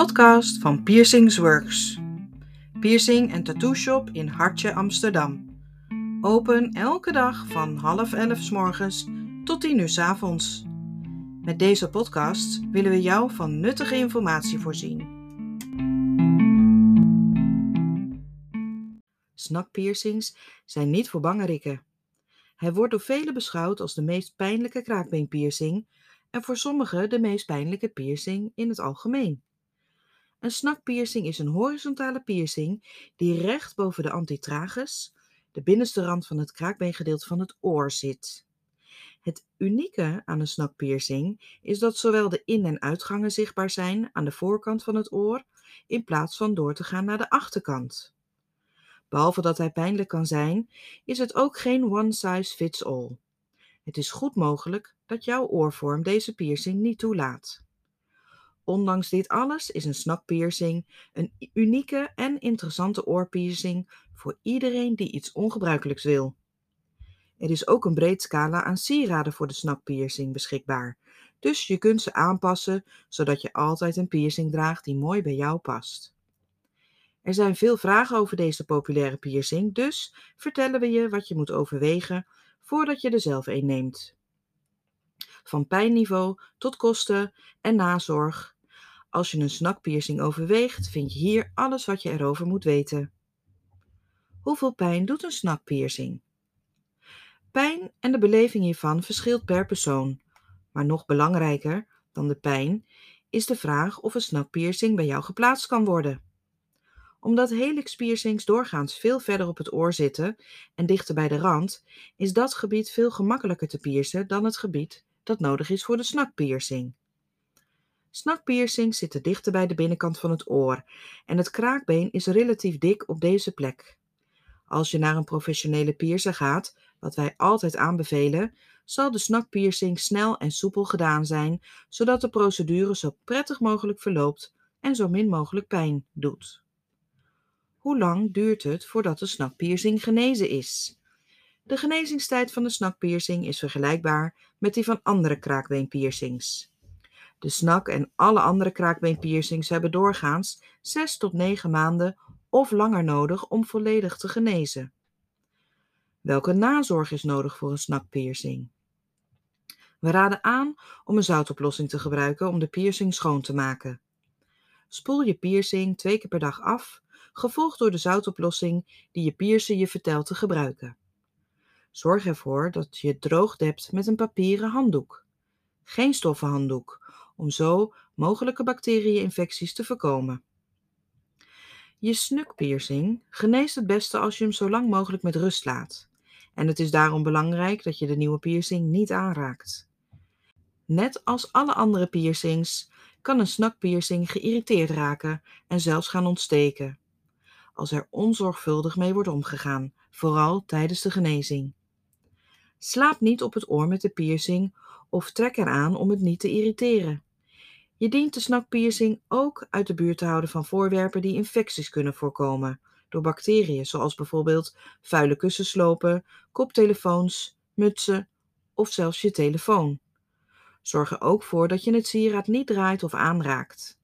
podcast van Piercings Works. Piercing en tattoo shop in Hartje, Amsterdam. Open elke dag van half elf s morgens tot tien uur s avonds. Met deze podcast willen we jou van nuttige informatie voorzien. Snakpiercings zijn niet voor bangerikken. Hij wordt door velen beschouwd als de meest pijnlijke kraakbeenpiercing en voor sommigen de meest pijnlijke piercing in het algemeen. Een snakpiercing is een horizontale piercing die recht boven de antitragus, de binnenste rand van het kraakbeengedeelte van het oor, zit. Het unieke aan een snakpiercing is dat zowel de in- en uitgangen zichtbaar zijn aan de voorkant van het oor, in plaats van door te gaan naar de achterkant. Behalve dat hij pijnlijk kan zijn, is het ook geen one size fits all. Het is goed mogelijk dat jouw oorvorm deze piercing niet toelaat. Ondanks dit alles is een snakpiercing een unieke en interessante oorpiercing voor iedereen die iets ongebruikelijks wil. Er is ook een breed scala aan sieraden voor de snakpiercing beschikbaar, dus je kunt ze aanpassen zodat je altijd een piercing draagt die mooi bij jou past. Er zijn veel vragen over deze populaire piercing, dus vertellen we je wat je moet overwegen voordat je er zelf een neemt. Van pijnniveau tot kosten en nazorg. Als je een snakpiercing overweegt, vind je hier alles wat je erover moet weten. Hoeveel pijn doet een snakpiercing? Pijn en de beleving hiervan verschilt per persoon, maar nog belangrijker dan de pijn is de vraag of een snakpiercing bij jou geplaatst kan worden omdat helixpiercings doorgaans veel verder op het oor zitten en dichter bij de rand, is dat gebied veel gemakkelijker te piercen dan het gebied dat nodig is voor de snakpiercing. Snakpiercings zitten dichter bij de binnenkant van het oor en het kraakbeen is relatief dik op deze plek. Als je naar een professionele piercer gaat, wat wij altijd aanbevelen, zal de snakpiercing snel en soepel gedaan zijn, zodat de procedure zo prettig mogelijk verloopt en zo min mogelijk pijn doet. Hoe lang duurt het voordat de snakpiercing genezen is? De genezingstijd van de snakpiercing is vergelijkbaar met die van andere kraakbeenpiercings. De snak en alle andere kraakbeenpiercings hebben doorgaans 6 tot 9 maanden of langer nodig om volledig te genezen. Welke nazorg is nodig voor een snakpiercing? We raden aan om een zoutoplossing te gebruiken om de piercing schoon te maken. Spoel je piercing twee keer per dag af gevolgd door de zoutoplossing die je piercer je vertelt te gebruiken. Zorg ervoor dat je het droog dept met een papieren handdoek. Geen stoffen handdoek, om zo mogelijke bacteriëninfecties te voorkomen. Je snukpiercing geneest het beste als je hem zo lang mogelijk met rust laat. En het is daarom belangrijk dat je de nieuwe piercing niet aanraakt. Net als alle andere piercings kan een snakpiercing geïrriteerd raken en zelfs gaan ontsteken als er onzorgvuldig mee wordt omgegaan, vooral tijdens de genezing. Slaap niet op het oor met de piercing of trek eraan om het niet te irriteren. Je dient de snakpiercing ook uit de buurt te houden van voorwerpen die infecties kunnen voorkomen door bacteriën, zoals bijvoorbeeld vuile kussenslopen, koptelefoons, mutsen of zelfs je telefoon. Zorg er ook voor dat je het sieraad niet draait of aanraakt.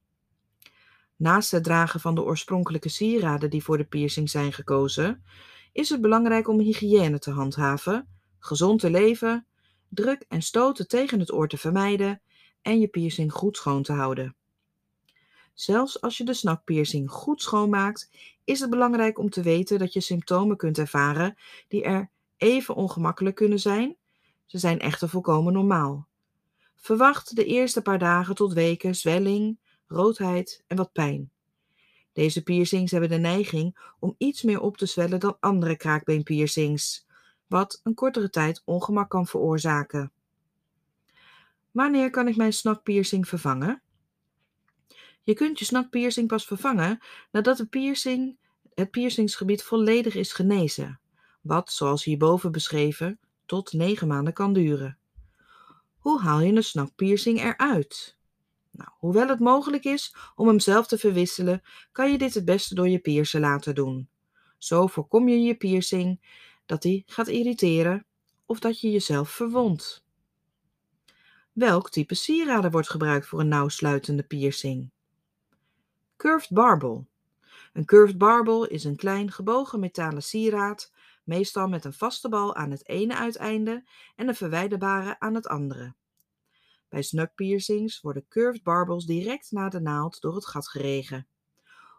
Naast het dragen van de oorspronkelijke sieraden die voor de piercing zijn gekozen, is het belangrijk om hygiëne te handhaven, gezond te leven, druk en stoten tegen het oor te vermijden en je piercing goed schoon te houden. Zelfs als je de snakpiercing goed schoonmaakt, is het belangrijk om te weten dat je symptomen kunt ervaren die er even ongemakkelijk kunnen zijn. Ze zijn echter volkomen normaal. Verwacht de eerste paar dagen tot weken zwelling, roodheid en wat pijn. Deze piercings hebben de neiging om iets meer op te zwellen dan andere kraakbeenpiercings, wat een kortere tijd ongemak kan veroorzaken. Wanneer kan ik mijn snakpiercing vervangen? Je kunt je snakpiercing pas vervangen nadat de piercing, het piercingsgebied volledig is genezen, wat, zoals hierboven beschreven, tot 9 maanden kan duren. Hoe haal je een snakpiercing eruit? Nou, hoewel het mogelijk is om hem zelf te verwisselen, kan je dit het beste door je piercer laten doen. Zo voorkom je je piercing dat hij gaat irriteren of dat je jezelf verwondt. Welk type sieraden wordt gebruikt voor een nauwsluitende piercing? Curved barbel. Een curved barbel is een klein gebogen metalen sieraad, meestal met een vaste bal aan het ene uiteinde en een verwijderbare aan het andere. Bij snug piercings worden curved barbels direct na de naald door het gat geregen.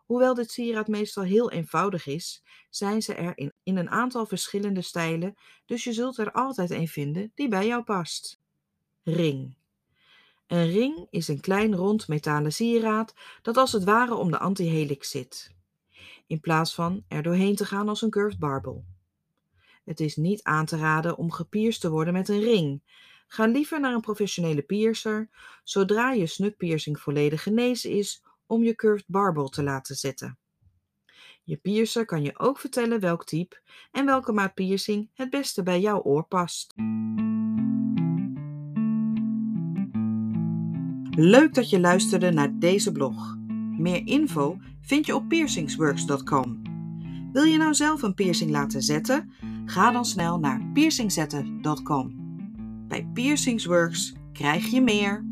Hoewel dit sieraad meestal heel eenvoudig is, zijn ze er in, in een aantal verschillende stijlen, dus je zult er altijd een vinden die bij jou past. Ring. Een ring is een klein rond metalen sieraad dat als het ware om de antihelix zit, in plaats van er doorheen te gaan als een curved barbel. Het is niet aan te raden om gepierst te worden met een ring. Ga liever naar een professionele piercer zodra je snukpiercing volledig genezen is om je curved barbel te laten zetten. Je piercer kan je ook vertellen welk type en welke maat piercing het beste bij jouw oor past. Leuk dat je luisterde naar deze blog. Meer info vind je op piercingsworks.com. Wil je nou zelf een piercing laten zetten? Ga dan snel naar piercingzetten.com. Bij Piercingsworks krijg je meer.